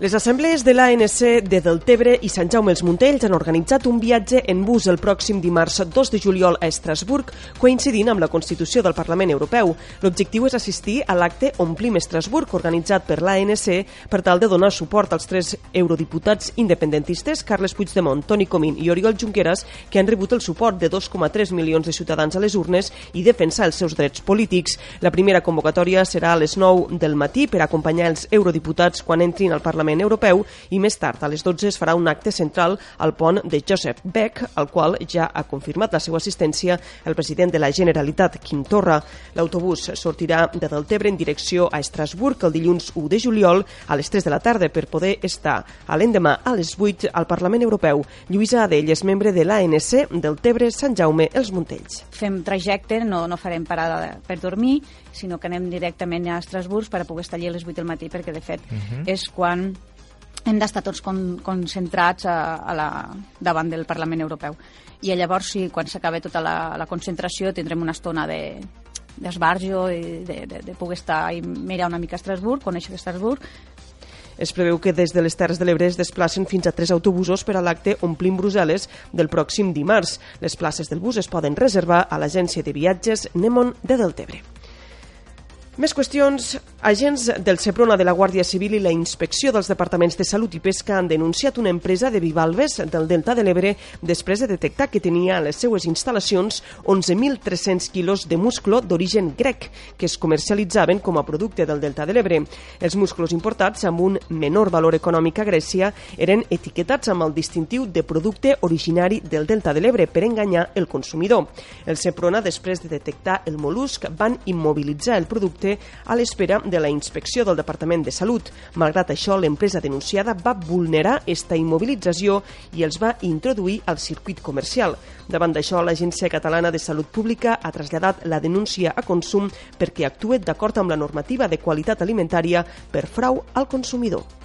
Les assemblees de l'ANC de Deltebre i Sant Jaume els Montells han organitzat un viatge en bus el pròxim dimarts 2 de juliol a Estrasburg, coincidint amb la Constitució del Parlament Europeu. L'objectiu és assistir a l'acte Omplim Estrasburg, organitzat per l'ANC per tal de donar suport als tres eurodiputats independentistes, Carles Puigdemont, Toni Comín i Oriol Junqueras, que han rebut el suport de 2,3 milions de ciutadans a les urnes i defensar els seus drets polítics. La primera convocatòria serà a les 9 del matí per acompanyar els eurodiputats quan entrin al Parlament Parlament Europeu i més tard, a les 12, es farà un acte central al pont de Joseph Beck, al qual ja ha confirmat la seva assistència el president de la Generalitat, Quim Torra. L'autobús sortirà de Deltebre en direcció a Estrasburg el dilluns 1 de juliol a les 3 de la tarda per poder estar a l'endemà a les 8 al Parlament Europeu. Lluïsa Adell és membre de l'ANC del Tebre Sant Jaume els Montells. Fem trajecte, no, no farem parada per dormir, sinó que anem directament a Estrasburg per a poder estar allà a les 8 del matí, perquè de fet uh -huh. és quan hem d'estar tots con, concentrats a, a la, davant del Parlament Europeu. I llavors, sí, quan s'acabi tota la, la concentració, tindrem una estona de d'esbarjo i de, de, de poder estar i mirar una mica a Estrasburg, conèixer Estrasburg, es preveu que des de les Terres de l'Ebre es desplacen fins a tres autobusos per a l'acte Omplim Brussel·les del pròxim dimarts. Les places del bus es poden reservar a l'agència de viatges Nemon de Deltebre. Més qüestions. Agents del Seprona de la Guàrdia Civil i la Inspecció dels Departaments de Salut i Pesca han denunciat una empresa de bivalves del Delta de l'Ebre després de detectar que tenia a les seues instal·lacions 11.300 quilos de musclo d'origen grec que es comercialitzaven com a producte del Delta de l'Ebre. Els musclos importats amb un menor valor econòmic a Grècia eren etiquetats amb el distintiu de producte originari del Delta de l'Ebre per enganyar el consumidor. El Seprona, després de detectar el molusc, van immobilitzar el producte projecte a l'espera de la inspecció del Departament de Salut. Malgrat això, l'empresa denunciada va vulnerar esta immobilització i els va introduir al circuit comercial. Davant d'això, l'Agència Catalana de Salut Pública ha traslladat la denúncia a consum perquè actue d'acord amb la normativa de qualitat alimentària per frau al consumidor.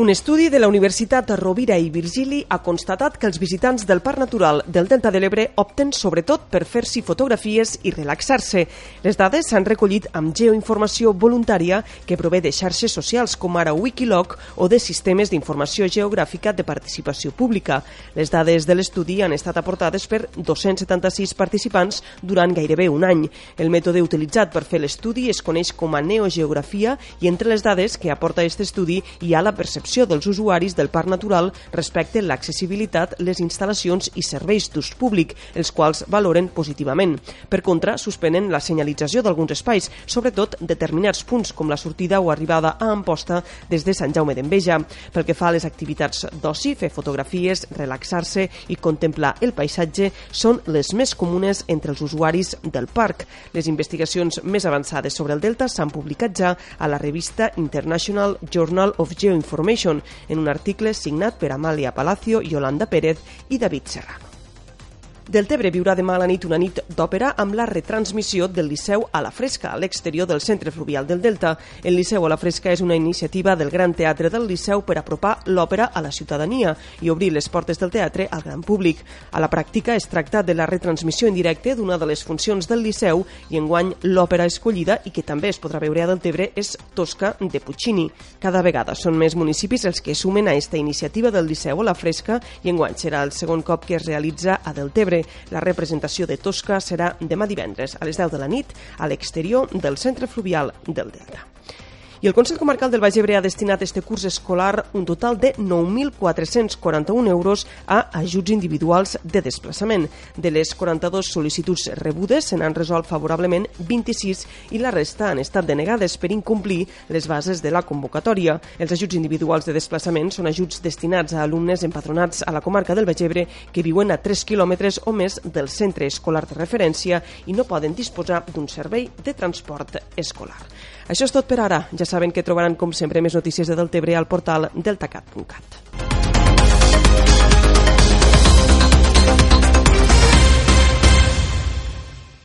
Un estudi de la Universitat Rovira i Virgili ha constatat que els visitants del Parc Natural del Delta de l'Ebre opten sobretot per fer-s'hi fotografies i relaxar-se. Les dades s'han recollit amb geoinformació voluntària que prové de xarxes socials com ara Wikiloc o de sistemes d'informació geogràfica de participació pública. Les dades de l'estudi han estat aportades per 276 participants durant gairebé un any. El mètode utilitzat per fer l'estudi es coneix com a neogeografia i entre les dades que aporta aquest estudi hi ha la percepció percepció dels usuaris del Parc Natural respecte l'accessibilitat, les instal·lacions i serveis d'ús públic, els quals valoren positivament. Per contra, suspenen la senyalització d'alguns espais, sobretot determinats punts com la sortida o arribada a Amposta des de Sant Jaume d'Enveja. Pel que fa a les activitats d'oci, fer fotografies, relaxar-se i contemplar el paisatge són les més comunes entre els usuaris del parc. Les investigacions més avançades sobre el Delta s'han publicat ja a la revista International Journal of Geoinformation En un article signat per Amàlia Palacio, Yolanda Pérez i David Serrano. Deltebre viurà demà a la nit una nit d'òpera amb la retransmissió del Liceu a la Fresca, a l'exterior del Centre Fluvial del Delta. El Liceu a la Fresca és una iniciativa del Gran Teatre del Liceu per apropar l'òpera a la ciutadania i obrir les portes del teatre al gran públic. A la pràctica es tracta de la retransmissió en directe d'una de les funcions del Liceu i enguany l'òpera escollida i que també es podrà veure a Deltebre és Tosca de Puccini. Cada vegada són més municipis els que sumen a esta iniciativa del Liceu a la Fresca i enguany serà el segon cop que es realitza a Deltebre. La representació de Tosca serà demà divendres a les 10 de la nit a l'exterior del Centre Fluvial del Delta. I el Consell Comarcal del Baix Ebre ha destinat este curs escolar un total de 9.441 euros a ajuts individuals de desplaçament. De les 42 sol·licituds rebudes se n'han resolt favorablement 26 i la resta han estat denegades per incomplir les bases de la convocatòria. Els ajuts individuals de desplaçament són ajuts destinats a alumnes empadronats a la comarca del Baix Ebre que viuen a 3 quilòmetres o més del centre escolar de referència i no poden disposar d'un servei de transport escolar. Això és tot per ara. Ja saben que trobaran, com sempre, més notícies de Deltebre al portal deltacat.cat.